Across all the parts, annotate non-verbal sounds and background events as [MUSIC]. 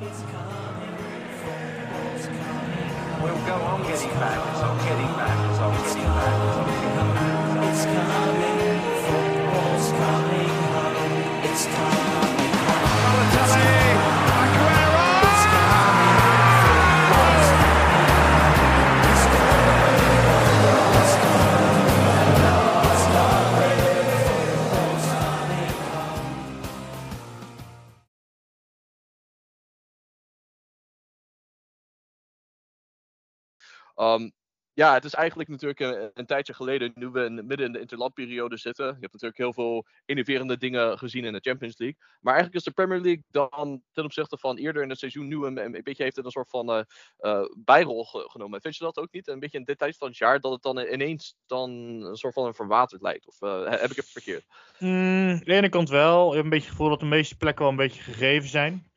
We'll go on getting back. It's on getting back. It's on getting back. It's on getting back. It's coming. Football's coming home. It's coming Ehm, ja, het is eigenlijk natuurlijk een, een tijdje geleden, nu we in- midden in de interlandperiode zitten. Je hebt natuurlijk heel veel innoverende dingen gezien in de Champions League. Maar eigenlijk is de Premier League dan ten opzichte van eerder in het seizoen nu een, beetje heeft het een soort van eh, eh, bijrol ge- genomen. Vind je dat ook niet? Een beetje in dit van het jaar dat het dan ineens dan een soort van een verwaterd lijkt? Of eh, heb ik het verkeerd? Mm, aan de ene kant wel. Je hebt een beetje het gevoel dat de meeste plekken wel een beetje gegeven zijn.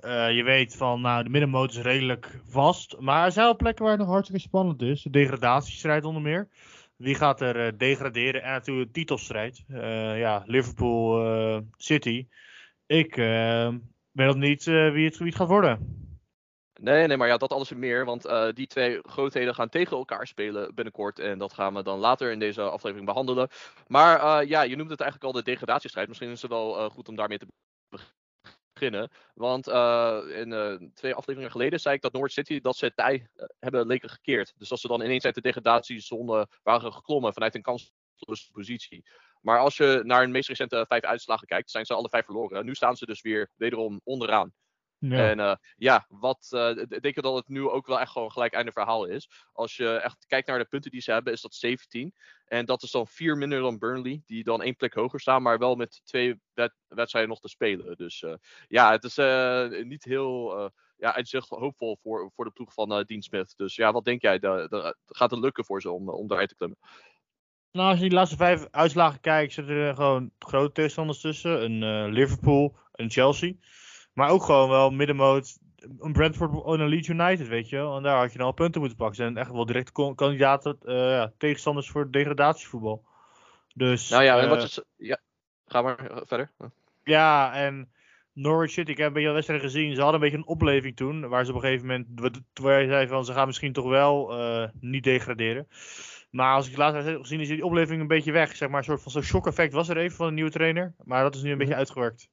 Eh, je weet van, nou, de middenmoot is redelijk vast. Maar er zijn wel plekken waar het nog hartstikke spannend is. De degradatiestrijd onder meer. Wie gaat er eh, degraderen? En natuurlijk de titelstrijd. Eh, ja, Liverpool, City. Ik weet nog niet wie, het, het gaat worden. Nee, nee, maar ja, dat alles en meer. Want die twee grootheden gaan tegen elkaar spelen binnenkort. En dat gaan we dan later in deze aflevering behandelen. Maar ja, je noemt het eigenlijk al de degradatiestrijd. Misschien is het wel goed om daarmee te Want eh, in eh, twee afleveringen geleden zei ik dat Norwich City dat ze tij eh, hebben leken gekeerd. Dus dat ze dan ineens uit de degradatiezone waren geklommen vanuit een kansloze positie. Maar als je naar hun meest recente vijf uitslagen kijkt, zijn ze alle vijf verloren. Nu staan ze dus weer wederom onderaan. Ja. En eh, ja, wat d- denk dat het nu ook wel echt gewoon gelijk einde verhaal is? Als je echt kijkt naar de punten die ze hebben, is dat 17. En dat is dan vier minder dan Burnley, die dan één plek hoger staan, maar wel met twee wed- wedstrijden nog te spelen. Dus eh, ja, het is niet heel uh, ja, uitzicht hoopvol voor, voor de ploeg van Dean Smith. Dus ja, wat denk jij? Da- gaat het lukken voor ze om, om daaruit te klimmen? Nou, als je die laatste vijf uitslagen kijkt, zitten er gewoon grote tegenstanders tussen. Een Liverpool, een Chelsea. Maar ook gewoon wel middenmoot, een Brentford en een Leeds United, weet je wel. En daar had je dan al punten moeten pakken. Ze zijn echt wel direct kandidaten, eh, ja, tegenstanders voor degradatievoetbal. Dus, Nou ja, en eh, wat je, z- ja, ga maar eh, verder. ja, en Norwich City, ik heb een beetje de wedstrijd gezien. Ze hadden een beetje een opleving toen. Waar ze op een gegeven moment, waar je zei van ze gaan misschien toch wel eh, niet degraderen. Maar als ik de laatste heb gezien, is die opleving een beetje weg. Zeg maar, een soort van zo'n shock effect was er even van een nieuwe trainer. Maar dat is nu een beetje uitgewerkt.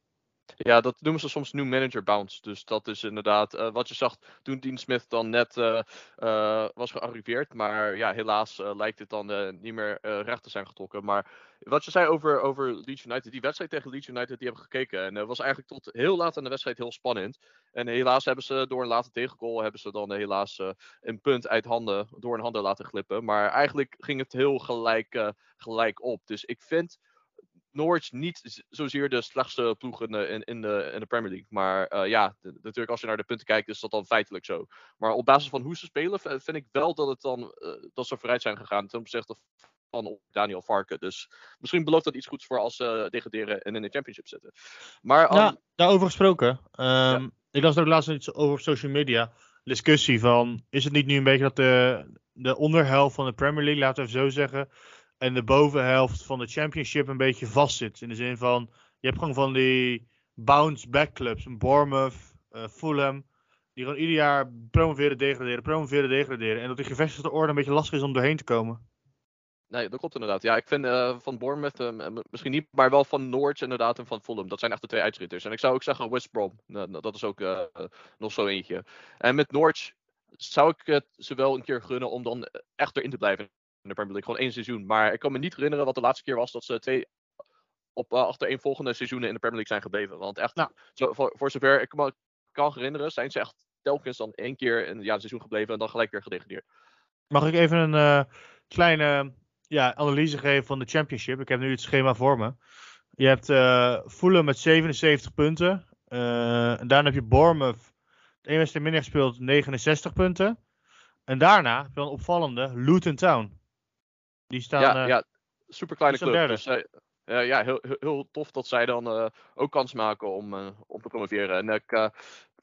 Ja, dat noemen ze soms new manager bounce. Dus dat is inderdaad eh, wat je zag toen Dean Smith dan net eh, eh, was gearriveerd. Maar ja, helaas lijkt het dan niet meer recht te zijn getrokken. Maar wat je zei over, over Leeds United, die wedstrijd tegen Leeds United, die heb ik gekeken. En was eigenlijk tot heel laat in de wedstrijd heel spannend. En helaas hebben ze door een late tegengoal, hebben ze dan helaas een punt uit handen, door hun handen laten glippen. Maar eigenlijk ging het heel gelijk, gelijk op. Dus ik vind Norwich niet zozeer de slechtste ploeg in de, in, in de, in de Premier League. Maar eh, ja, natuurlijk als je naar de punten kijkt, is dat dan feitelijk zo. Maar op basis van hoe ze spelen, vind ik wel dat, het dan, eh, dat ze vooruit zijn gegaan ten opzichte van Daniel Varken. Dus misschien belooft dat iets goeds voor als ze degraderen en in de Championship zitten. Maar Ja, um, daarover gesproken. Ehm, Ik las er ook laatst iets over op social media. Discussie van, is het niet nu een beetje dat de, de onderhelft van de Premier League, laten we even zo zeggen, en de bovenhelft van de Championship een beetje vastzit. In de zin van, je hebt gewoon van die bounce-back clubs, Bournemouth, eh, Fulham, die gewoon ieder jaar promoveren, degraderen, promoveren, degraderen. En dat die gevestigde orde een beetje lastig is om doorheen te komen. Nee, dat klopt inderdaad. Ja, ik vind eh, van Bournemouth eh, misschien niet, maar wel van Norwich inderdaad en van Fulham. Dat zijn echt de twee uitschieters. En ik zou ook zeggen West Brom. Dat is ook nog zo eentje. En met Norwich zou ik het ze wel een keer gunnen om dan echt erin te blijven de Premier League. Gewoon één seizoen. Maar ik kan me niet herinneren wat de laatste keer was dat ze twee op uh, achtereenvolgende seizoenen in de Premier League zijn gebleven. Want echt, Nou. zo, voor, voor zover ik me kan herinneren, zijn ze echt telkens dan één keer in ja, een seizoen gebleven en dan gelijk weer gedegradeerd. Mag ik even een eh, kleine ja, analyse geven van de Championship? Ik heb nu het schema voor me. Je hebt eh Fulham met 77 punten. Eh, en daarna heb je Bournemouth. Ene wedstrijd minder gespeeld, 69 punten. En daarna heb je dan een opvallende Luton Town. Die staan. ja, eh, ja, super kleine club. Dus, eh, ja, heel, heel, tof dat zij dan eh, ook kans maken om, om te promoveren. En ik,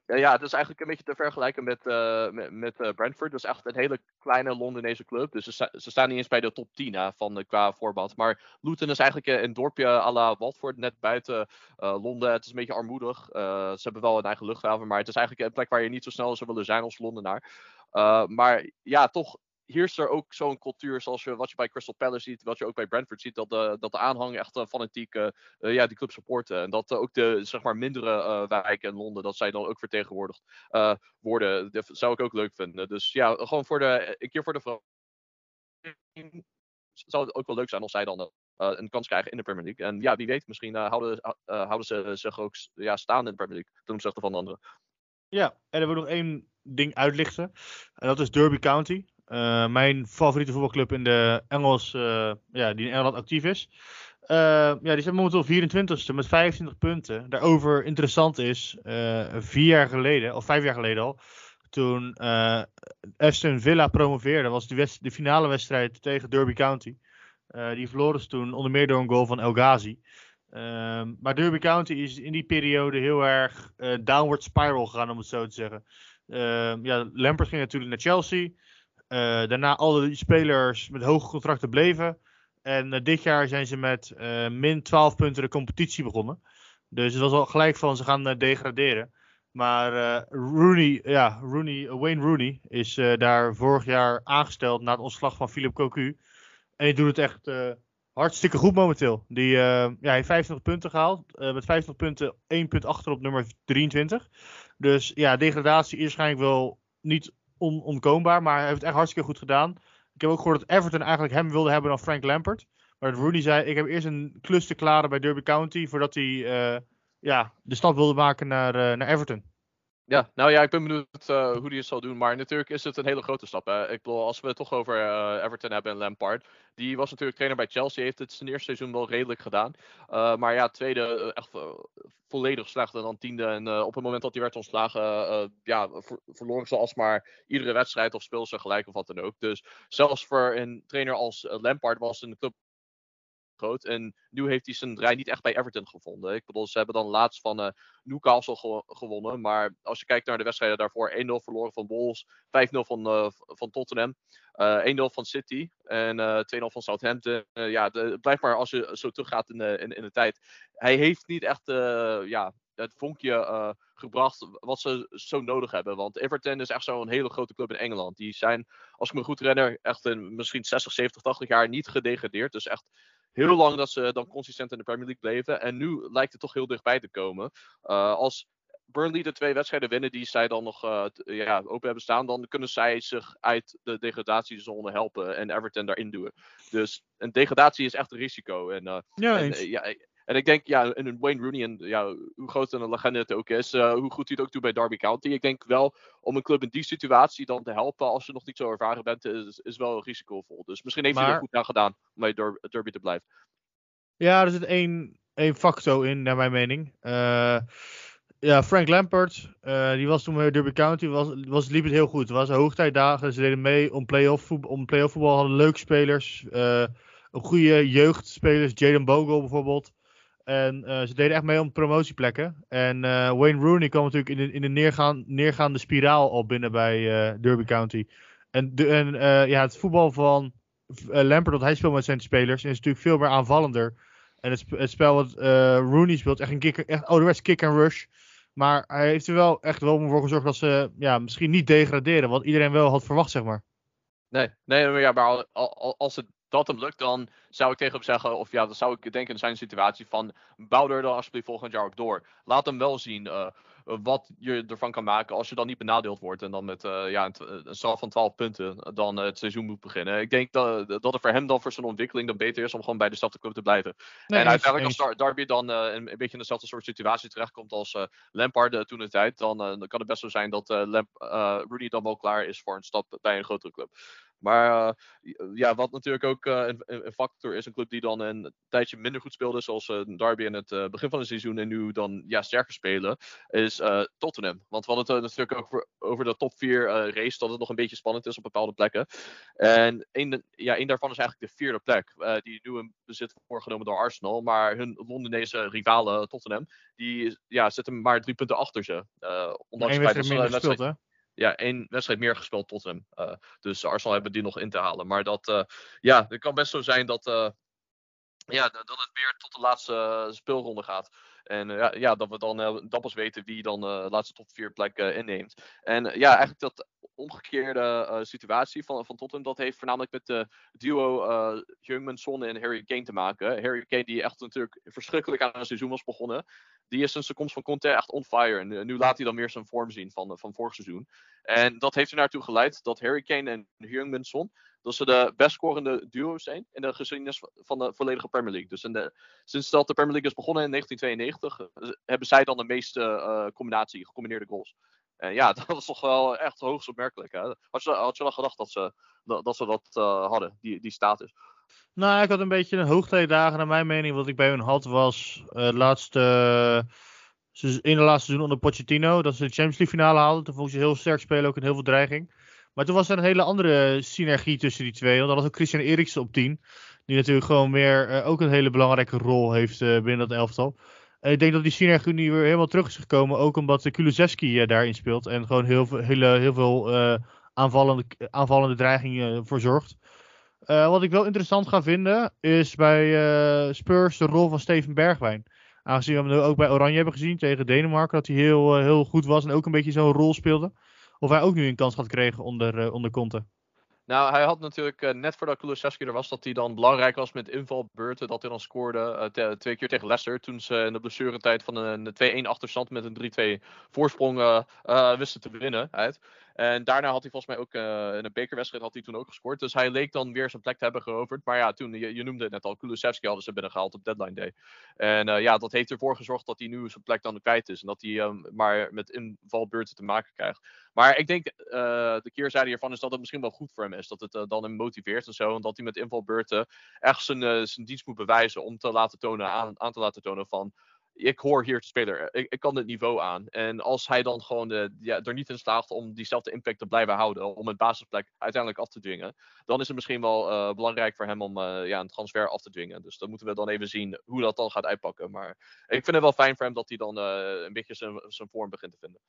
Ja, ja, het is eigenlijk een beetje te vergelijken met, met, met Brentford. Dat is echt een hele kleine Londenese club. Dus ze, ze staan niet eens bij de top 10 hè, van, qua voorband. Maar Luton is eigenlijk een dorpje à la Watford, net buiten Londen. Het is een beetje armoedig. ze hebben wel een eigen luchthaven, maar het is eigenlijk een plek waar je niet zo snel zou willen zijn als Londenaar. maar ja, toch heerst er ook zo'n cultuur zoals je, wat je bij Crystal Palace ziet, wat je ook bij Brentford ziet, dat de, dat de aanhang echt uh, fanatiek uh, ja, die club supporten. En dat ook de zeg maar, mindere wijken in Londen, dat zij dan ook vertegenwoordigd worden. Dat zou ik ook leuk vinden. Dus ja, gewoon voor de, keer voor de vrouw. Zou het ook wel leuk zijn als zij dan een kans krijgen in de Premier League. En ja, wie weet, misschien houden, houden ze zich ook ja, staan in de Premier League ten opzichte van de anderen. Ja, en dan wil ik nog één ding uitlichten. En dat is Derby County. Uh, mijn favoriete voetbalclub in de Engels, uh, ja, die in Engeland actief is. Uh, ja, die zijn momenteel 24ste met 25 punten. Daarover interessant is, vier jaar geleden, of vijf jaar geleden al, toen Aston Villa promoveerde, was de, de finale wedstrijd tegen Derby County. die verloren ze toen onder meer door een goal van El Ghazi. Ehm, maar Derby County is in die periode heel erg downward spiral gegaan, om het zo te zeggen. Ehm, ja, Lampert ging natuurlijk naar Chelsea. Uh, daarna alle spelers met hoge contracten bleven. En uh, dit jaar zijn ze met uh, min 12 punten de competitie begonnen. Dus het was al gelijk van ze gaan degraderen. Maar Rooney, ja, Rooney, Wayne Rooney is daar vorig jaar aangesteld na het ontslag van Philip Cocu. En die doet het echt hartstikke goed momenteel. Die ja, heeft 25 punten gehaald. met 25 punten, 1 punt achter op nummer 23. Dus ja, degradatie is waarschijnlijk wel niet on onkoombaar, maar hij heeft het echt hartstikke goed gedaan. Ik heb ook gehoord dat Everton eigenlijk hem wilde hebben dan Frank Lampard. Maar Rooney zei, ik heb eerst een klus te klaren bij Derby County voordat hij uh, ja, de stap wilde maken naar, uh, naar Everton. Ja, nou ja, ik ben benieuwd uh, hoe hij het zal doen. Maar natuurlijk is het een hele grote stap. Ik bedoel, als we het toch over uh, Everton hebben en Lampard. Die was natuurlijk trainer bij Chelsea. Heeft het zijn eerste seizoen wel redelijk gedaan. Uh, maar ja, tweede echt volledig slechter dan tiende. En op het moment dat hij werd ontslagen, ja, ver verloren ze alsmaar iedere wedstrijd of speelde ze gelijk of wat dan ook. Dus zelfs voor een trainer als Lampard was een club En nu heeft hij zijn draai niet echt bij Everton gevonden. Ik bedoel, ze hebben dan laatst van uh, Newcastle gewonnen. Maar als je kijkt naar de wedstrijden daarvoor, 1-0 verloren van Wolves, 5-0 van, uh, van Tottenham, uh, eh, 1-0 van City en 2-0 van Southampton. ja, blijf maar als je zo teruggaat in in, in de tijd. Hij heeft niet echt ja, het vonkje gebracht wat ze zo nodig hebben. Want Everton is echt zo'n hele grote club in Engeland. Die zijn, als ik me goed herinner, echt in misschien 60, 70, 80 jaar niet gedegradeerd. Dus echt heel lang dat ze dan consistent in de Premier League bleven. En nu lijkt het toch heel dichtbij te komen. Uh, als Burnley de twee wedstrijden winnen die zij dan nog uh, ja, open hebben staan, dan kunnen zij zich uit de degradatiezone helpen en Everton daarin doen. Dus een degradatie is echt een risico. En, uh, ja, en, ja, en ik denk, ja, een Wayne Rooney, en ja, hoe groot een legende het ook is, uh, hoe goed hij het ook doet bij Derby County. Ik denk wel, om een club in die situatie dan te helpen, als je nog niet zo ervaren bent, is, is wel risicovol. Dus misschien heeft maar... hij er goed aan gedaan om bij Derby te blijven. Ja, er zit één, één factor in, naar mijn mening. Uh, ja, Frank Lampard, uh, die was toen bij Derby County, was, was, liep het heel goed. Het was hoogtijdagen, ze deden mee om play-off voetbal, om play voetbal hadden leuke spelers, goede jeugdspelers, Jaden Bogle bijvoorbeeld. En uh, ze deden echt mee om promotieplekken. En uh, Wayne Rooney kwam natuurlijk in de, in de neergaan, neergaande spiraal al binnen bij uh, Derby County. En, de, en ja, het voetbal van Lampard, dat hij speelt met zijn spelers, is natuurlijk veel meer aanvallender. En het, het spel wat Rooney speelt, echt een kick, echt ouderwets kick and rush. Maar hij heeft er wel echt wel voor gezorgd dat ze ja, misschien niet degraderen. Wat iedereen wel had verwacht, zeg maar. Nee, nee maar, ja, maar als het dat hem lukt, dan zou ik tegen hem zeggen, of ja, dan zou ik denken in zijn situatie van, bouw er dan alsjeblieft volgend jaar ook door. Laat hem wel zien uh, wat je ervan kan maken als je dan niet benadeeld wordt en dan met uh, ja, een, een straf van 12 punten dan uh, het seizoen moet beginnen. Ik denk dat, dat het voor hem dan voor zijn ontwikkeling dan beter is om gewoon bij dezelfde club te blijven. Nee, en uiteindelijk als Darby dan een, een, beetje in dezelfde soort situatie terechtkomt als Lampard toen de tijd, dan, dan kan het best zo zijn dat Lamp, Rooney dan wel klaar is voor een stap bij een grotere club. Maar uh, ja, wat natuurlijk ook uh, een, een, factor is, een club die dan een tijdje minder goed speelde, zoals uh, Derby in het begin van het seizoen en nu dan ja, sterker spelen, is Tottenham. Want we hadden het natuurlijk ook over, over de top 4 race, dat het nog een beetje spannend is op bepaalde plekken. En één, ja, één daarvan is eigenlijk de vierde plek, die nu in bezit voorgenomen door Arsenal. Maar hun Londenese rivalen Tottenham, die ja, zitten maar drie punten achter ze. ondanks het feit dat ze wedstrijd... Ja, één wedstrijd meer gespeeld tot hem. Uh, dus Arsenal hebben die nog in te halen. Maar dat, uh, ja, het kan best zo zijn dat, uh, ja, dat het weer tot de laatste speelronde gaat. En ja, ja, dat we dan, dan weten wie dan de laatste top 4 plek inneemt. En ja, eigenlijk dat omgekeerde uh, situatie van, van Tottenham, dat heeft voornamelijk met de duo uh, Jungman Son en Harry Kane te maken. Harry Kane die echt natuurlijk verschrikkelijk aan een seizoen was begonnen. Die is sinds de komst van Conte echt on fire. En uh, nu laat hij dan weer zijn vorm zien van, van vorig seizoen. En dat heeft er naartoe geleid dat Harry Kane en Jungman Son dat ze de best scorende duo's zijn in de geschiedenis van de volledige Premier League. Dus de, sinds dat de Premier League is begonnen in 1992, hebben zij dan de meeste combinatie, gecombineerde goals. En ja, [LAUGHS] dat was toch wel echt hoogst opmerkelijk. Hè? Had, je, had wel gedacht dat ze dat, dat, dat uh, hadden, die, die status? Nou, ik had een beetje een hoogtijdagen naar mijn mening. Wat ik bij hun had was uh, laatste, in de laatste seizoen onder Pochettino. Dat ze de Champions League finale haalden. Toen vond ze heel sterk spelen, ook een heel veel dreiging. Maar toen was er een hele andere synergie tussen die twee. Want dan had ook Christian Eriksen op 10. Die natuurlijk gewoon weer uh, ook een hele belangrijke rol heeft binnen dat elftal. Ik denk dat die synergie nu weer helemaal terug is gekomen. Ook omdat Kulusevski uh, daarin speelt. En gewoon heel, veel, hele, heel veel uh, aanvallende, aanvallende dreigingen voor zorgt. wat ik wel interessant ga vinden. Is bij Spurs de rol van Steven Bergwijn. Aangezien we hem ook bij Oranje hebben gezien tegen Denemarken. Dat hij heel, heel goed was en ook een beetje zo'n rol speelde. Of hij ook nu een kans gaat krijgen onder, onder Conte. Nou, hij had natuurlijk uh, net voordat Kulusevski er was, dat hij dan belangrijk was met invalbeurten. Dat hij dan scoorde uh, twee keer tegen Leicester. Toen ze in de blessuretijd van een 2-1 achterstand met een 3-2 voorsprong uh, wisten te winnen. En daarna had hij volgens mij ook uh, in een bekerwedstrijd had hij toen ook gescoord. Dus hij leek dan weer zijn plek te hebben geroverd. Maar ja, toen, je, je noemde het net al, Kulusevski hadden ze binnengehaald op deadline day. En uh, ja, dat heeft ervoor gezorgd dat hij nu zijn plek dan kwijt is. En dat hij um, maar met invalbeurten te maken krijgt. Maar ik denk, uh, de keerzijde hiervan is dat het misschien wel goed voor hem is. Dat het dan hem motiveert en zo. En dat hij met invalbeurten echt zijn, zijn dienst moet bewijzen om te laten tonen, aan, aan te laten tonen van ik hoor hier te spelen. Ik, ik, kan dit niveau aan. En als hij dan gewoon de, ja, er niet in slaagt om diezelfde impact te blijven houden, om een basisplek uiteindelijk af te dwingen, dan is het misschien wel uh, belangrijk voor hem om ja, een transfer af te dwingen. Dus dan moeten we dan even zien hoe dat dan gaat uitpakken. Maar ik vind het wel fijn voor hem dat hij dan een beetje zijn, zijn vorm begint te vinden.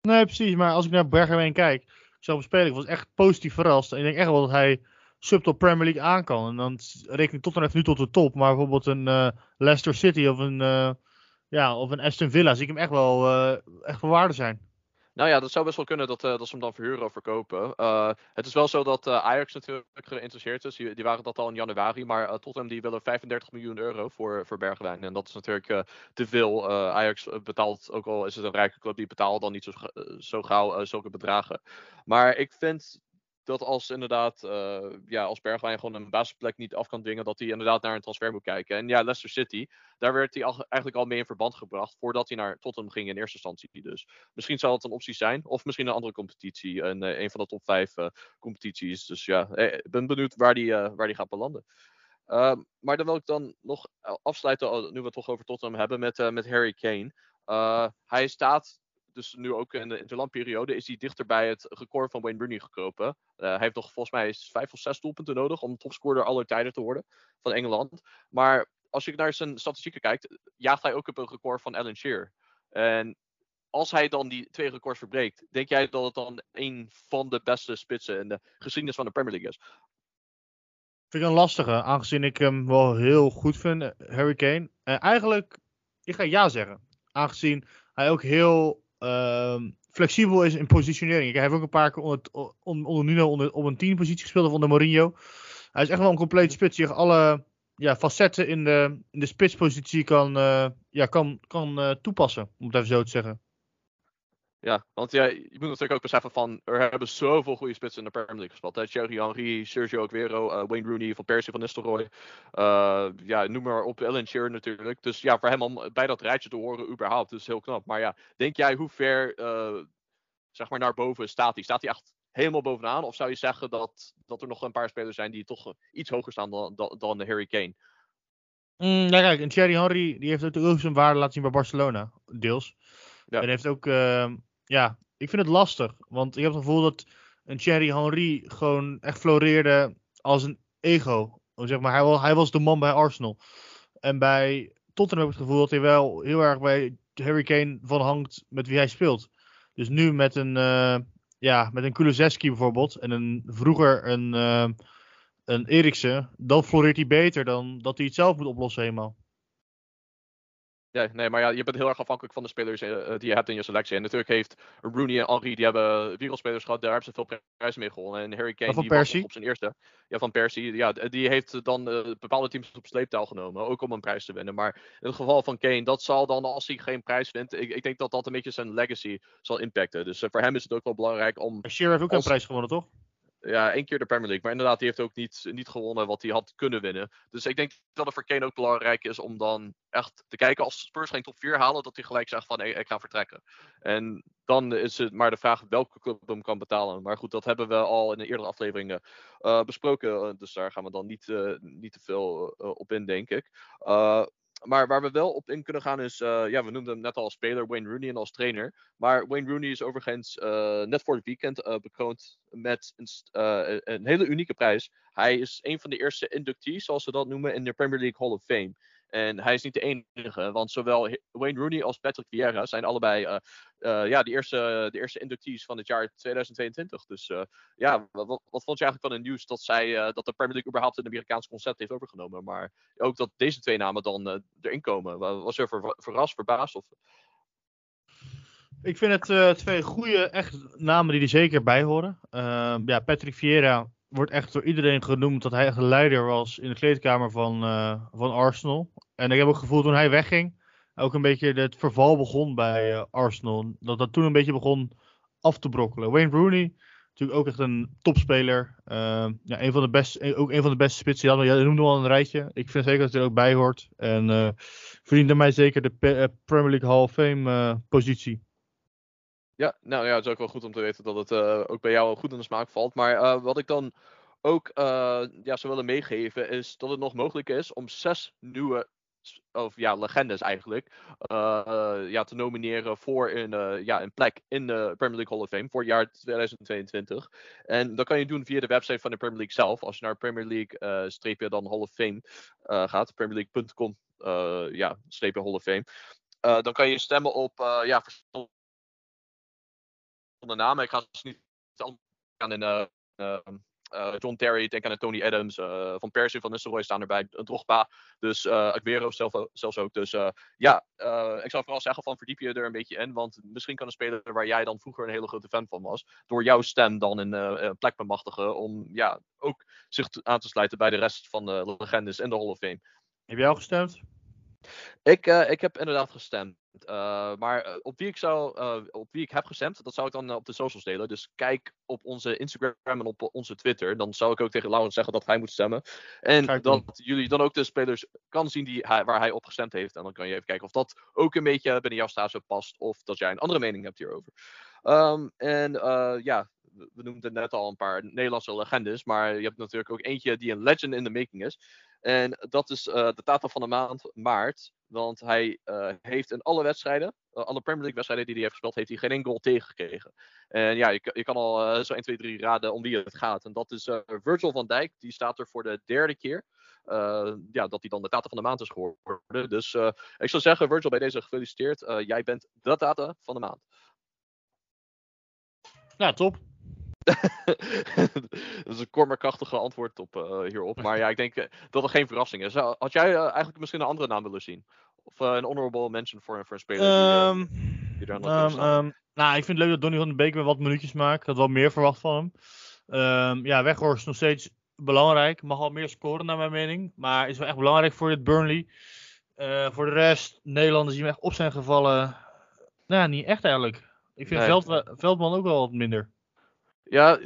Nee, precies. Maar als ik naar Bergwijn kijk, zo spelen, ik was echt positief verrast. En ik denk echt wel dat hij subtop Premier League aan kan. En dan reken ik tot en even nu tot de top. Maar bijvoorbeeld een Leicester City of een ja, of een Aston Villa zie ik hem echt wel, uh, echt wel waarde zijn. Nou ja, dat zou best wel kunnen dat, uh, dat ze hem dan verhuren of verkopen. Uh, het is wel zo dat Ajax natuurlijk geïnteresseerd is. Die, die, waren dat al in januari. Maar Tottenham die willen 35 miljoen euro voor, voor Bergwijn. En dat is natuurlijk te veel. Ajax betaalt, ook al is het een rijke club, die betaalt dan niet zo, zo gauw zulke bedragen. Maar ik vind dat als inderdaad, uh, ja, als Bergwijn gewoon een basisplek niet af kan dwingen, dat hij inderdaad naar een transfer moet kijken. En ja, Leicester City, daar werd hij al, eigenlijk al mee in verband gebracht voordat hij naar Tottenham ging in eerste instantie. Dus misschien zal het een optie zijn, of misschien een andere competitie, een, uh, een van de top 5 uh, eh, competities. Dus ja, ik ben benieuwd waar die, waar die gaat belanden. Ehm, maar dan wil ik dan nog afsluiten, nu we het toch over Tottenham hebben, met, met Harry Kane. hij staat dus nu ook in de interlandperiode, is hij dichter bij het record van Wayne Rooney gekropen. Uh, hij heeft nog volgens mij vijf of zes doelpunten nodig om topscorer aller tijden te worden van Engeland. Maar als je naar zijn statistieken kijkt, jaagt hij ook op een record van Alan Shearer. En als hij dan die twee records verbreekt, denk jij dat het dan een van de beste spitsen in de geschiedenis van de Premier League is? Vind ik een lastige, aangezien ik hem wel heel goed vind, Harry Kane. Uh, eigenlijk, ik ga ja zeggen. Aangezien hij ook heel Ehm, flexibel is in positionering. Hij heeft ook een paar keer onder, onder onder, op een 10 positie gespeeld of onder Mourinho. Hij is echt wel een compleet spits die alle ja, facetten in de, in de spitspositie kan, uh, ja, kan, kan uh, toepassen, om het even zo te zeggen. Ja, want ja, je moet natuurlijk ook beseffen van, er hebben zoveel goede spitsen in de Premier League gespeeld. Hè? Thierry Henry, Sergio Aguero, uh, Wayne Rooney, Van Persie, Van Nistelrooy. Uh, ja, noem maar op, Alan Shearer natuurlijk. Dus ja, voor hem om bij dat rijtje te horen überhaupt, is heel knap. Maar ja, denk jij hoe ver, uh, zeg maar, naar boven staat hij? Staat hij echt helemaal bovenaan? Of zou je zeggen dat, dat er nog een paar spelers zijn die toch iets hoger staan dan, dan, dan Harry Kane? Mm, ja, kijk, en Thierry Henry die heeft natuurlijk ook zijn waarde laten zien bij Barcelona, deels. Ja. En heeft ook, ehm, ja, ik vind het lastig. Want ik heb het gevoel dat een Thierry Henry gewoon echt floreerde als een ego. Zeg maar, hij, was, hij was de man bij Arsenal. En bij Tottenham heb ik het gevoel dat hij wel heel erg bij Harry Kane van hangt met wie hij speelt. Dus nu met een, eh, ja, met een Kulusevski bijvoorbeeld en een, vroeger een, eh, een Eriksen, dan floreert hij beter dan dat hij het zelf moet oplossen helemaal. Ja, nee, maar ja, je bent heel erg afhankelijk van de spelers eh, eh, die je hebt in je selectie. En natuurlijk heeft Rooney en Henry, die hebben wereldspelers gehad, daar hebben ze veel prijzen mee gewonnen. En Harry Kane, die was op zijn eerste. Ja, van Persie. Ja, die heeft dan eh, bepaalde teams op sleeptouw genomen, ook om een prijs te winnen. Maar in het geval van Kane, dat zal dan, als hij geen prijs wint, ik, ik denk dat dat een beetje zijn legacy zal impacten. Dus voor hem is het ook wel belangrijk om Shearer heeft ook Als- een prijs gewonnen, toch? Ja, één keer de Premier League. Maar inderdaad, die heeft ook niet, niet gewonnen wat hij had kunnen winnen. Dus ik denk dat het voor Kane ook belangrijk is om dan echt te kijken als Spurs geen top 4 halen, dat hij gelijk zegt van ik ga vertrekken. En dan is het maar de vraag welke club hem kan betalen. Maar goed, dat hebben we al in de eerdere afleveringen eh, besproken. eh, Dus daar gaan we dan niet, eh, niet te veel op in, denk ik. Maar waar we wel op in kunnen gaan is, eh, ja, we noemden hem net al als speler, Wayne Rooney en als trainer. Maar Wayne Rooney is overigens eh, net voor het weekend eh, bekroond met een, een hele unieke prijs. Hij is een van de eerste inductees, zoals ze dat noemen, in de Premier League Hall of Fame. En hij is niet de enige, want zowel Wayne Rooney als Patrick Vieira zijn allebei eh, eh, ja, de, eerste, de eerste inductees van het jaar 2022. Dus eh, ja, wat, wat vond je eigenlijk van het nieuws dat, zij, dat de Premier League überhaupt een Amerikaans concept heeft overgenomen? Maar ook dat deze twee namen dan erin komen. Wa- Was je ver, verrast, verbaasd? Of... Ik vind het twee goede echt namen die er zeker bij horen. Ja, Patrick Vieira wordt echt door iedereen genoemd dat hij echt leider was in de kleedkamer van, eh, van Arsenal. En ik heb ook het gevoel toen hij wegging, ook een beetje het verval begon bij eh, Arsenal. Dat dat toen een beetje begon af te brokkelen. Wayne Rooney, natuurlijk ook echt een topspeler. Ehm, ja, een van de beste, ook een van de beste spitsen. je noemde al een rijtje. Ik vind zeker dat hij er ook bij hoort. En eh verdient mij zeker de eh, Premier League Hall of Fame eh, positie. Ja, nou ja, het is ook wel goed om te weten dat het eh, ook bij jou goed in de smaak valt. Maar eh, wat ik dan ook eh, ja, zou willen meegeven is dat het nog mogelijk is om zes nieuwe, of ja, legendes eigenlijk, ja, te nomineren voor een, ja, een plek in de Premier League Hall of Fame voor het jaar 2022. En dat kan je doen via de website van de Premier League zelf. Als je naar Premier League streepje dan Hall of Fame gaat, premierleague.com, ja, streepje Hall of Fame. dan kan je stemmen op ja, verschillende de namen. Ik ga ze niet aan in eh, eh, eh, John Terry, denk aan Tony Adams, Van Persie, Van Nistelrooy staan erbij, uh, Drogba, dus eh Aguero zelf, zelfs ook. Dus ja, ik zou vooral zeggen van verdiep je er een beetje in, want misschien kan een speler waar jij dan vroeger een hele grote fan van was, door jouw stem dan een, een plek bemachtigen om ja, ook zich aan te sluiten bij de rest van de legendes in de Hall of Fame. Heb jij al gestemd? Ik, eh, ik heb inderdaad gestemd. Eh, maar eh, op wie, ik zou, op wie ik heb gestemd, dat zou ik dan op de socials delen. Dus kijk op onze Instagram en op onze Twitter. Dan zou ik ook tegen Laurens zeggen dat hij moet stemmen. En dat jullie dan ook de spelers kan zien die hij, waar hij op gestemd heeft. En dan kan je even kijken of dat ook een beetje binnen jouw stage past. Of dat jij een andere mening hebt hierover. Ehm, en eh, ja, we noemden net al een paar Nederlandse legendes. Maar je hebt natuurlijk ook eentje die een legend in the making is. En dat is eh, de Tata van de maand, maart. Want hij eh, heeft in alle wedstrijden, alle Premier League wedstrijden die hij heeft gespeeld, heeft hij geen goal tegengekregen. En ja, je, kan- al zo 1, 2, 3 raden om wie het gaat. En dat is Virgil van Dijk. Die staat er voor de derde keer. ja, dat hij dan de Tata van de maand is geworden. Dus ik zou zeggen, Virgil, bij deze gefeliciteerd. Jij bent de Tata van de maand. Ja, top. [LAUGHS] dat is een kort maar krachtige antwoord op, eh, hierop. Maar ja, ik denk eh, dat er geen verrassing is. Had jij eh, eigenlijk misschien een andere naam willen zien? Of een honorable mention voor, voor een speler? die, eh, Ehm, die daar nog ehm, ehm, nou, ik vind het leuk dat Donny van de Beek weer wat minuutjes maakt. Ik had wel meer verwacht van hem. Ja, Weghorst is nog steeds belangrijk. Mag al meer scoren naar mijn mening. Maar is wel echt belangrijk voor dit Burnley. Voor de rest, Nederlanders die me echt op zijn gevallen. Nou, niet echt eigenlijk. Ik vind Nee. Veld, Veldman ook wel wat minder. Ja,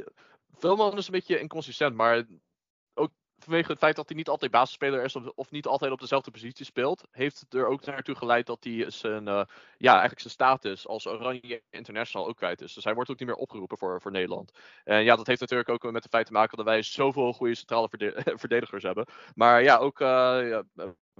Velman is een beetje inconsistent, maar ook vanwege het feit dat hij niet altijd basisspeler is of, niet altijd op dezelfde positie speelt, heeft het er ook naartoe geleid dat hij zijn, uh, ja, eigenlijk zijn status als Oranje International ook kwijt is. Dus hij wordt ook niet meer opgeroepen voor, voor Nederland. En ja, dat heeft natuurlijk ook met het feit te maken dat wij zoveel goede centrale [LAUGHS] verdedigers hebben. Maar ja, ook uh, ja,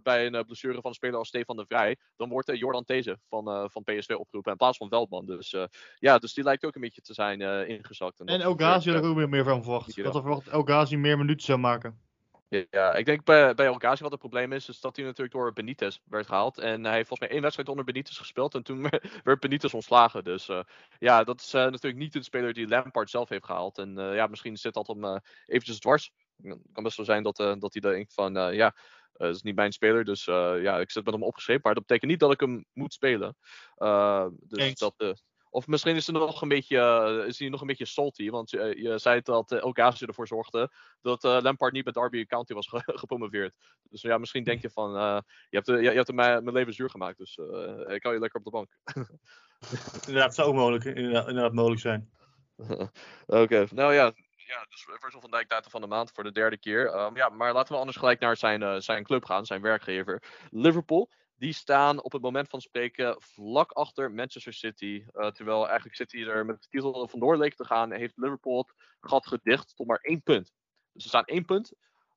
bij een blessure van een speler als Stefan de Vrij, dan wordt uh, Jordan These van, uh, van PSV opgeroepen in plaats van Veldman. Dus ja, dus die lijkt ook een beetje te zijn ingezakt. En, en Elgazi had ik ook weer meer van verwacht. Ik had er verwacht dat Elgazi meer minuten zou maken. Ja, ik denk bij, bij Elgazi wat het probleem is, is dat hij natuurlijk door Benitez werd gehaald. En hij heeft volgens mij één wedstrijd onder Benitez gespeeld en toen [LAUGHS] werd Benitez ontslagen. Dus ja, dat is natuurlijk niet de speler die Lampard zelf heeft gehaald. En ja, misschien zit dat hem eventjes dwars. Het kan best wel zijn dat, dat hij denkt van, ja, dat is niet mijn speler, dus uh, ja, ik zit met hem opgeschreven. Maar dat betekent niet dat ik hem moet spelen. Uh, dus dat, of misschien is, er nog een beetje, is hij nog een beetje salty. Want je, je zei dat uh, ervoor zorgde dat Lampard niet bij Derby County was [LAUGHS] ge gepromoveerd. Dus ja, misschien denk je van, je hebt, je, je hebt mijn, mijn leven zuur gemaakt. Dus ik hou je lekker op de bank. [LAUGHS] inderdaad, zou ook mogelijk, inderdaad, inderdaad mogelijk zijn. [LAUGHS] Oké, nou ja, ja, dus Virgil van Dijk data van de maand voor de derde keer. Um, ja, maar laten we anders gelijk naar zijn, uh, zijn club gaan, zijn werkgever. Liverpool. Die staan op het moment van spreken vlak achter Manchester City. Uh, terwijl eigenlijk City er met de titel vandoor leek te gaan, heeft Liverpool het gat gedicht tot maar één punt. Dus ze staan één punt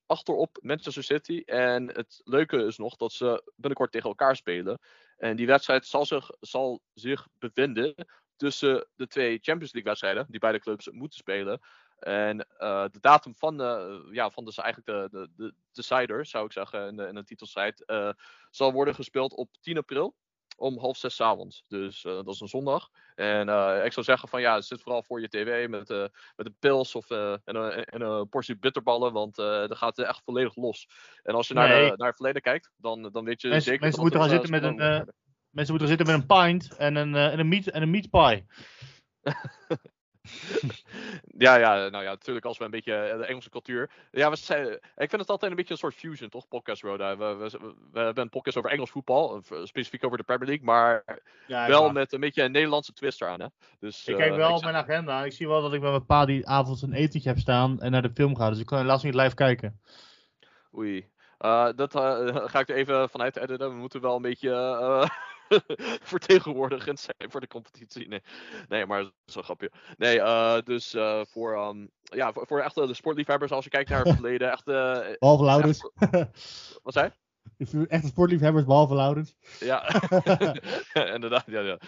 achterop Manchester City. En het leuke is nog dat ze binnenkort tegen elkaar spelen. En die wedstrijd zal zich, zal zich bevinden tussen de twee Champions League wedstrijden die beide clubs moeten spelen. En uh, de datum van, de, ja, van dus eigenlijk de, de, de decider, zou ik zeggen, in de, in de titelsite, uh, zal worden gespeeld op 10 april om half zes avonds. Dus uh, dat is een zondag. En ik zou zeggen van ja, zit vooral voor je tv met, met een pils of en, een, en een portie bitterballen, want dan gaat het echt volledig los. En als je naar, Nee. naar het verleden kijkt, dan, dan weet je Mensen, zeker mensen dat moeten gaan zitten eh, met een, eh, mensen moeten gaan zitten met een pint en een, eh, en een, meat, en een meat pie. [LAUGHS] [LAUGHS] Ja, ja, nou ja, natuurlijk als we een beetje eh, de Engelse cultuur. Ja, we zijn, ik vind het altijd een beetje een soort fusion, toch? Podcast Roda. We, we, we hebben een podcast over Engels voetbal, eh, specifiek over de Premier League, maar Ja, wel met een beetje een Nederlandse twist eraan, hè? Dus, Ik eh, kijk wel ik op mijn agenda. Ik zie wel dat ik met mijn pa die avond een etentje heb staan en naar de film ga. Dus ik kan helaas niet live kijken. Oei. Uh, dat uh, [LAUGHS] ga ik er even vanuit editen. We moeten wel een beetje [LAUGHS] [LAUGHS] vertegenwoordigend zijn voor de competitie. Nee, nee maar dat is een grapje. Nee, dus voor, um, ja, voor, voor echt de sportliefhebbers, als je kijkt naar het [LAUGHS] verleden, echt. Behalve Laurens. [LAUGHS] Wat zei Echte sportliefhebbers, behalve Laurens. Ja, [LAUGHS] [LAUGHS] inderdaad. Ja, ja.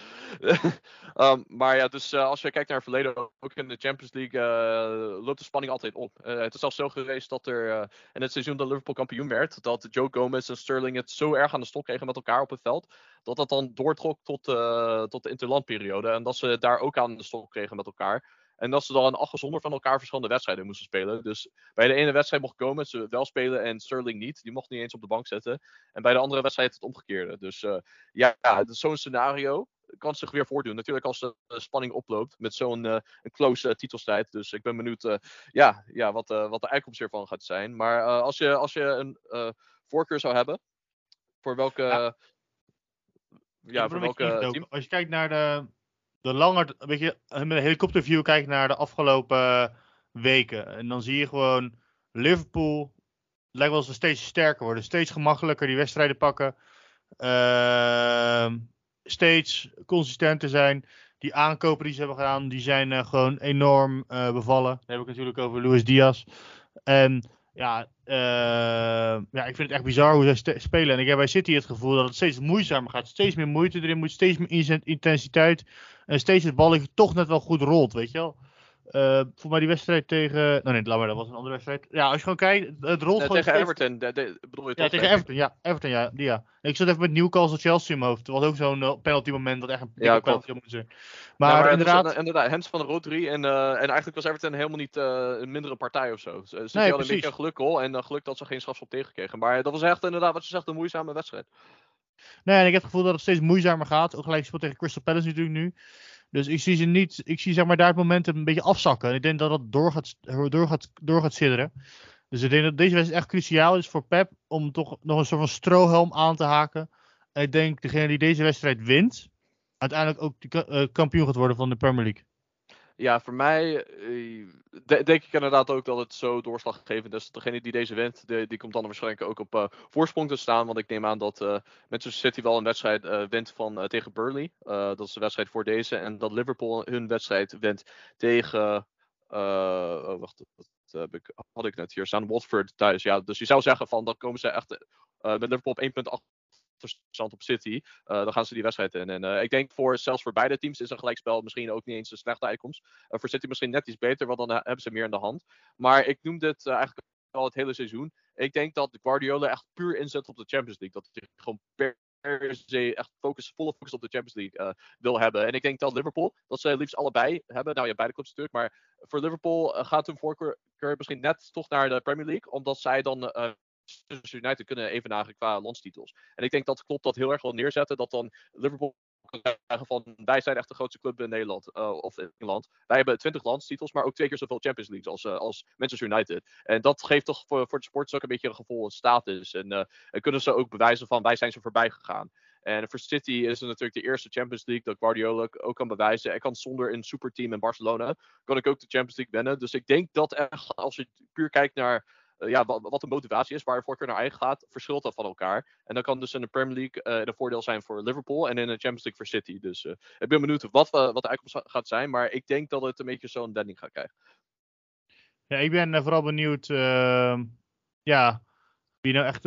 um, [LAUGHS] maar ja, dus uh, als je kijkt naar het verleden, ook in de Champions League, uh, loopt de spanning altijd op. Uh, het is zelfs zo geweest dat er in het seizoen dat Liverpool kampioen werd, dat Joe Gomez en Sterling het zo erg aan de stok kregen met elkaar op het veld, dat dat dan doortrok tot, tot de interlandperiode. En dat ze daar ook aan de stok kregen met elkaar. En dat ze dan acht zonder van elkaar verschillende wedstrijden moesten spelen. Dus bij de ene wedstrijd mocht Gomez wel spelen en Sterling niet. Die mocht niet eens op de bank zetten. En bij de andere wedstrijd het omgekeerde. Dus uh, ja, zo'n scenario kan zich weer voordoen. Natuurlijk als de spanning oploopt met zo'n uh, een close uh, titelstrijd. Dus ik ben benieuwd ja, ja, wat, wat de uitkomst hiervan gaat zijn. Maar als, je, als je een voorkeur zou hebben, voor welke... Ja. Ja, voor welke team? Als je kijkt naar de, de langer, een beetje met een helikopterview kijkt naar de afgelopen weken. En dan zie je gewoon Liverpool. Lijkt wel ze steeds sterker worden. Steeds gemakkelijker die wedstrijden pakken. Uh, steeds consistenter zijn. Die aankopen die ze hebben gedaan, die zijn uh, gewoon enorm uh, bevallen. Dan heb ik natuurlijk over Luis Diaz. En ja, uh, ja, ik vind het echt bizar hoe zij spelen. En ik heb bij City het gevoel dat het steeds moeizamer gaat. Steeds meer moeite erin moet, steeds meer intensiteit. En steeds het balletje toch net wel goed rolt, weet je wel. Uh, voor mij die wedstrijd tegen. Nou nee, laat maar, dat was een andere wedstrijd. Ja, als je gewoon kijkt, het rolt ja, gewoon. Tegen Everton, de, de, bedoel je Ja, tegen Everton, ja. Everton, ja. Die, ja. Ik zat even met Newcastle Chelsea in mijn hoofd. Het was ook zo'n uh, penalty moment dat echt een ja, penalty moet zijn. Maar, ja, maar inderdaad. Dus, inderdaad, Hens van de Rodri. En, uh, en eigenlijk was Everton helemaal niet een mindere partij of zo. Ze, ze nee, hadden een beetje geluk al. En geluk dat ze geen strafschop tegenkregen. Maar dat was echt inderdaad, wat je zegt, een moeizame wedstrijd. Nee, en ik heb het gevoel dat het steeds moeizamer gaat. Ook gelijk speelt tegen Crystal Palace natuurlijk nu. Dus ik zie ze niet, ik zie zeg maar daar het momentum een beetje afzakken. En ik denk dat dat door gaat, door gaat, door gaat sidderen. Dus ik denk dat deze wedstrijd echt cruciaal is voor Pep om toch nog een soort van strohelm aan te haken. En ik denk degene die deze wedstrijd wint, uiteindelijk ook de, uh, kampioen gaat worden van de Premier League. Ja, voor mij uh, de- denk ik inderdaad ook dat het zo doorslaggevend is. Degene die deze wint, die komt dan waarschijnlijk ook op eh, voorsprong te staan. Want ik neem aan dat eh Manchester City wel een wedstrijd eh, wint van, tegen Burnley. Dat is de wedstrijd voor deze. En dat Liverpool hun wedstrijd wint tegen. oh, wacht, wat heb ik, had ik net hier staan? Watford thuis. Ja, dus je zou zeggen van dan komen ze echt met Liverpool op 1,8 achterstand op City. eh, dan gaan ze die wedstrijd in. En eh, ik denk voor, zelfs voor beide teams is een gelijkspel misschien ook niet eens een slechte uitkomst. Eh, voor City misschien net iets beter, want dan hebben ze meer in de hand. Maar ik noem dit eigenlijk al het hele seizoen. Ik denk dat Guardiola echt puur inzet op de Champions League. Dat hij gewoon per se echt focus, volle focus op de Champions League wil hebben. En ik denk dat Liverpool, dat ze liefst allebei hebben. Nou ja, beide clubs natuurlijk. Maar voor Liverpool gaat hun voorkeur misschien net toch naar de Premier League. Omdat zij dan Manchester United kunnen evenaren qua landstitels. En ik denk dat klopt dat heel erg wel neerzetten. Dat dan Liverpool kan zeggen van wij zijn echt de grootste club in Nederland uh, of in Engeland. Wij hebben 20 landstitels, maar ook twee keer zoveel Champions Leagues als, uh, als Manchester United. En dat geeft toch voor, voor de sports ook een beetje een gevoel van status. En, uh, en kunnen ze ook bewijzen van wij zijn ze voorbij gegaan. En voor City is het natuurlijk de eerste Champions League dat Guardiola ook kan bewijzen. En kan zonder een superteam in Barcelona, kan ik ook de Champions League winnen. Dus ik denk dat echt, als je puur kijkt naar ja, wat, de motivatie is, waar voorkeur naar eigen gaat, verschilt dat van elkaar. En dan kan dus in de Premier League uh, een voordeel zijn voor Liverpool en in de Champions League voor City. Dus uh, ik ben benieuwd wat, wat de uitkomst gaat zijn, maar ik denk dat het een beetje zo'n landing gaat krijgen. Ja, ik ben vooral benieuwd ehm, ja, wie, nou echt,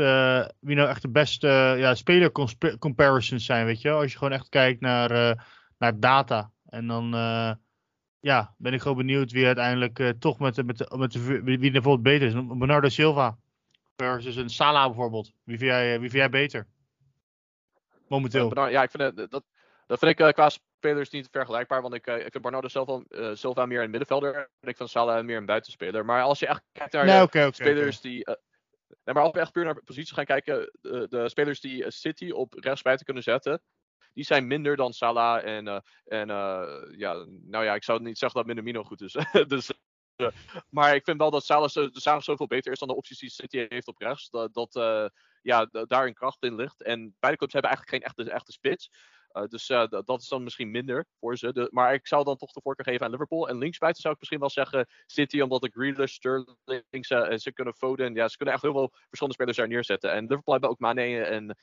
wie nou echt de beste ja, speler comparisons zijn, weet je Als je gewoon echt kijkt naar, naar data. En dan ja, ben ik gewoon benieuwd wie uiteindelijk uh, toch met, met, met de, wie bijvoorbeeld beter is. Bernardo Silva versus een Salah bijvoorbeeld. Wie vind jij, wie vind jij beter? Momenteel. Uh, ja, ik vind dat, dat vind ik uh, qua spelers niet vergelijkbaar. Want ik, ik vind Bernardo Silva, Silva meer een middenvelder. En ik vind Salah meer een buitenspeler. Maar als je echt kijkt naar nee, okay, okay, spelers okay. die... Nee, maar als we echt puur naar posities gaan kijken, de, de spelers die City op rechtsbuiten kunnen zetten, die zijn minder dan Salah. En, uh, en uh, ja, nou ja, ik zou niet zeggen dat Minamino goed is. [LAUGHS] dus, uh, maar ik vind wel dat Salah, zo, Salah zoveel beter is dan de opties die City heeft op rechts. Dat, dat ja, daar een kracht in ligt. En beide clubs hebben eigenlijk geen echte, echte spits. dus dat is dan misschien minder voor ze. Maar ik zou dan toch de voorkeur geven aan Liverpool. En linksbuiten zou ik misschien wel zeggen City, omdat de Grealish, Sterling, en ze kunnen Foden. Ja, ze kunnen echt heel veel verschillende spelers daar neerzetten. En Liverpool hebben ook Mane en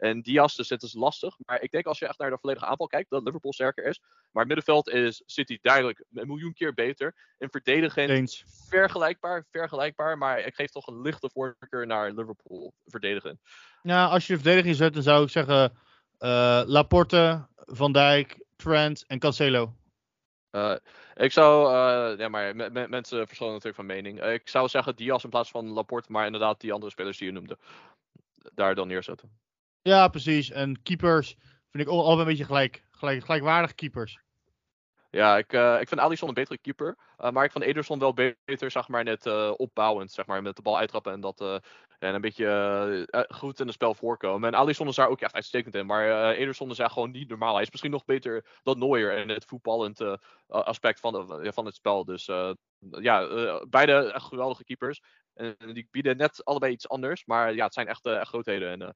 en Diaz, dus het is lastig. Maar ik denk als je echt naar de volledige aanval kijkt, dat Liverpool sterker is. Maar het middenveld is City duidelijk een miljoen keer beter. En verdedigend Eens. vergelijkbaar, vergelijkbaar. Maar ik geef toch een lichte voorkeur naar Liverpool verdedigen. Ja, als je de verdediging zet, dan zou ik zeggen uh, Laporte, Van Dijk, Trent en Cancelo. Uh, ik zou, uh, ja, maar me, me, mensen verschillen natuurlijk van mening. Uh, ik zou zeggen Diaz in plaats van Laporte, maar inderdaad die andere spelers die je noemde. Daar dan neerzetten. Ja, precies. En keepers vind ik allebei een beetje gelijk, gelijk, gelijkwaardige keepers. Ja, ik, uh, ik vind Alisson een betere keeper. Uh, maar ik vond Ederson wel beter, zeg maar, net uh, opbouwend. Zeg maar, met de bal uittrappen en dat. en een beetje goed in het spel voorkomen. En Alisson is daar ook echt uitstekend in. Maar Ederson is echt gewoon niet normaal. Hij is misschien nog beter dan Neuer in het voetballend aspect van, de, van het spel. Dus ja, beide echt geweldige keepers. En die bieden net allebei iets anders. Maar ja, het zijn echt, echt grootheden. En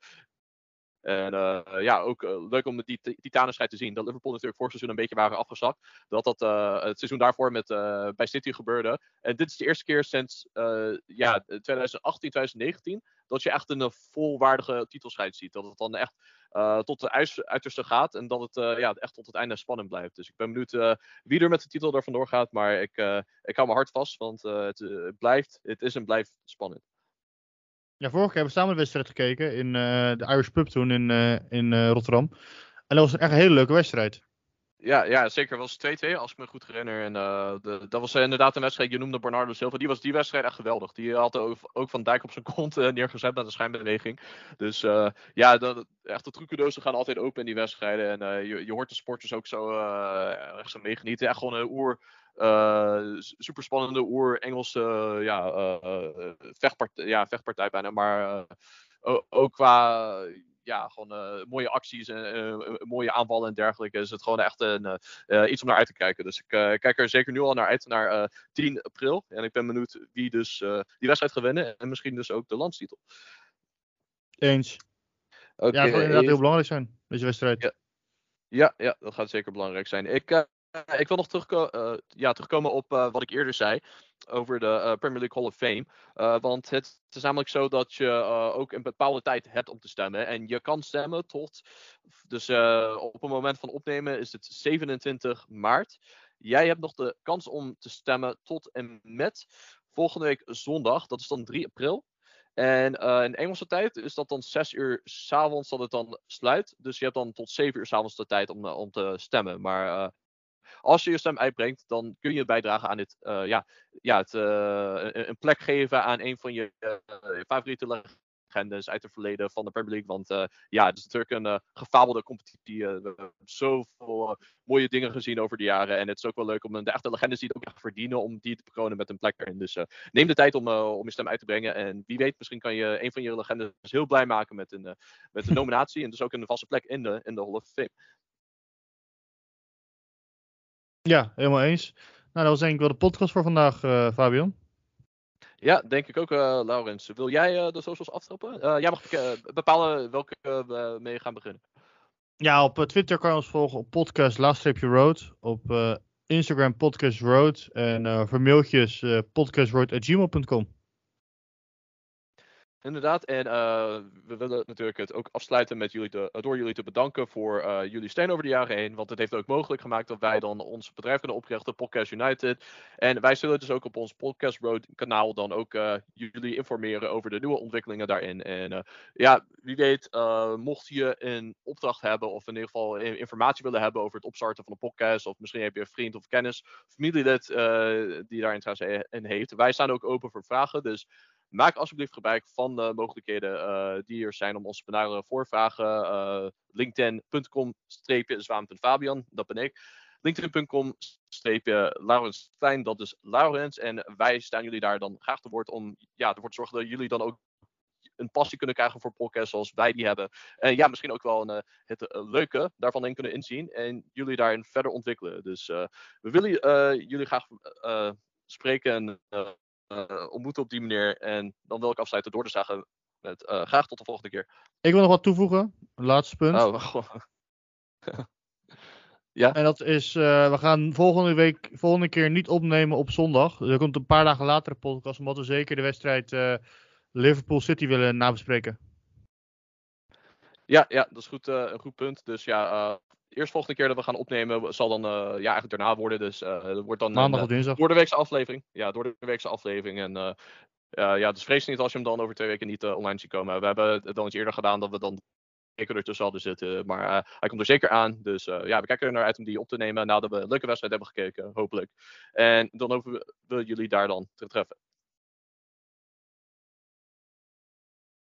en uh, ja, ook uh, leuk om die titanenstrijd te zien. Dat Liverpool natuurlijk vorig seizoen een beetje waren afgezakt. Dat dat uh, het seizoen daarvoor met, bij City gebeurde. En dit is de eerste keer sinds ja, 2018, 2019 dat je echt een volwaardige titelstrijd ziet. Dat het dan echt tot de uiterste gaat. En dat het ja, echt tot het einde spannend blijft. Dus ik ben benieuwd wie er met de titel er vandoor gaat. Maar ik, ik hou me hard vast. Want het blijft, het is en blijft spannend. Ja, vorige keer hebben we samen de wedstrijd gekeken in uh, de Irish Pub toen in, uh, in uh, Rotterdam. En dat was echt een hele leuke wedstrijd. Ja, ja zeker. Het was 2-2 als ik me goed herinner. En de, dat was inderdaad een wedstrijd, je noemde Bernardo Silva. Die was die wedstrijd echt geweldig. Die had ook, ook Van Dijk op zijn kont neergezet met een schijnbeweging. Dus ja, dat, echt de trucendozen gaan altijd open in die wedstrijden. En je, je hoort de sporters ook zo, echt zo meegenieten. Echt gewoon een oer... Uh, super spannende oer-Engelse uh, ja, uh, vechtpart ja, vechtpartij bijna. Maar ook qua ja, gewoon mooie acties en mooie aanvallen en dergelijke is het gewoon echt een, iets om naar uit te kijken. Dus ik kijk er zeker nu al naar uit, naar 10 april. En ik ben benieuwd wie dus die wedstrijd gaat winnen en misschien dus ook de landstitel. Eens. Okay, ja, dat gaat inderdaad heel belangrijk zijn, deze wedstrijd. Ja. Ja, ja, dat gaat zeker belangrijk zijn. Ik ik wil nog uh, ja, terugkomen op uh, wat ik eerder zei over de Premier League Hall of Fame. want het, is namelijk zo dat je ook een bepaalde tijd hebt om te stemmen. En je kan stemmen tot, dus op het moment van opnemen is het 27 maart. Jij hebt nog de kans om te stemmen tot en met volgende week zondag. Dat is dan 3 april. En in Engelse tijd is dat dan 6 uur s'avonds dat het dan sluit. Dus je hebt dan tot 7 uur s'avonds de tijd om, om te stemmen. Maar als je je stem uitbrengt, dan kun je bijdragen aan dit, uh, ja, ja, het, een, een, plek geven aan een van je favoriete legendes uit het verleden van de Premier League. Want ja, het is natuurlijk een gefabelde competitie. We hebben zoveel mooie dingen gezien over de jaren. En het is ook wel leuk om de echte legendes die het ook echt verdienen, om die te bekronen met een plek erin. Dus neem de tijd om, om je stem uit te brengen. En wie weet, misschien kan je een van je legendes heel blij maken met een, met een [LAUGHS] nominatie. en dus ook een vaste plek in de, in de Hall of Fame. Ja, helemaal eens. Nou, dat was denk ik wel de podcast voor vandaag, Fabian. Ja, denk ik ook, uh, Laurens. Wil jij uh, de socials aftrappen? Uh, jij mag bepalen welke we mee gaan beginnen. Ja, op Twitter kan je ons volgen op podcast road. Op Instagram podcast road. En voor mailtjes podcastroad.gmail.com. Inderdaad, en uh, we willen natuurlijk het ook afsluiten met jullie te, door jullie te bedanken voor uh, jullie steun over de jaren heen. Want het heeft ook mogelijk gemaakt dat wij dan ons bedrijf kunnen oprichten, Podcast United. En wij zullen dus ook op ons Podcast Road kanaal dan ook jullie informeren over de nieuwe ontwikkelingen daarin. En ja, wie weet, mocht je een opdracht hebben of in ieder geval informatie willen hebben over het opstarten van een podcast. Of misschien heb je een vriend of kennis, familielid die daar interesse in heeft. Wij staan ook open voor vragen, dus maak alsjeblieft gebruik van de mogelijkheden uh, die er zijn om ons te benaderen voor vragen. Uh, LinkedIn.com Fabian, dat ben ik. LinkedIn.com Laurens Klein, dat is Laurens. En wij staan jullie daar dan graag te woord om ja, ervoor te zorgen dat jullie dan ook een passie kunnen krijgen voor podcasts zoals wij die hebben. En ja, misschien ook wel een, uh, het leuke daarvan in kunnen inzien en jullie daarin verder ontwikkelen. Dus we willen jullie graag spreken en ontmoeten op die manier. En dan wil ik afsluiten door te zeggen met uh, graag tot de volgende keer. Ik wil nog wat toevoegen. Laatste punt. Oh, [LAUGHS] ja. En dat is, uh, we gaan volgende week, volgende keer niet opnemen op zondag. Er komt een paar dagen later een podcast, omdat we zeker de wedstrijd Liverpool City willen nabespreken. Ja, ja, dat is goed, een goed punt. Dus ja, eerst volgende keer dat we gaan opnemen zal dan uh, ja, eigenlijk daarna worden. Dus uh, dat wordt dan maandag of dinsdag. Door de weekse aflevering. Ja, door de weekse aflevering. En ja, dus vrees niet als je hem dan over twee weken niet online ziet komen. We hebben het dan eens eerder gedaan dat we dan zeker ertussen hadden zitten. Maar hij komt er zeker aan. Dus ja, we kijken er naar uit om die op te nemen nadat we een leuke wedstrijd hebben gekeken, hopelijk. En dan hopen we jullie daar dan te treffen.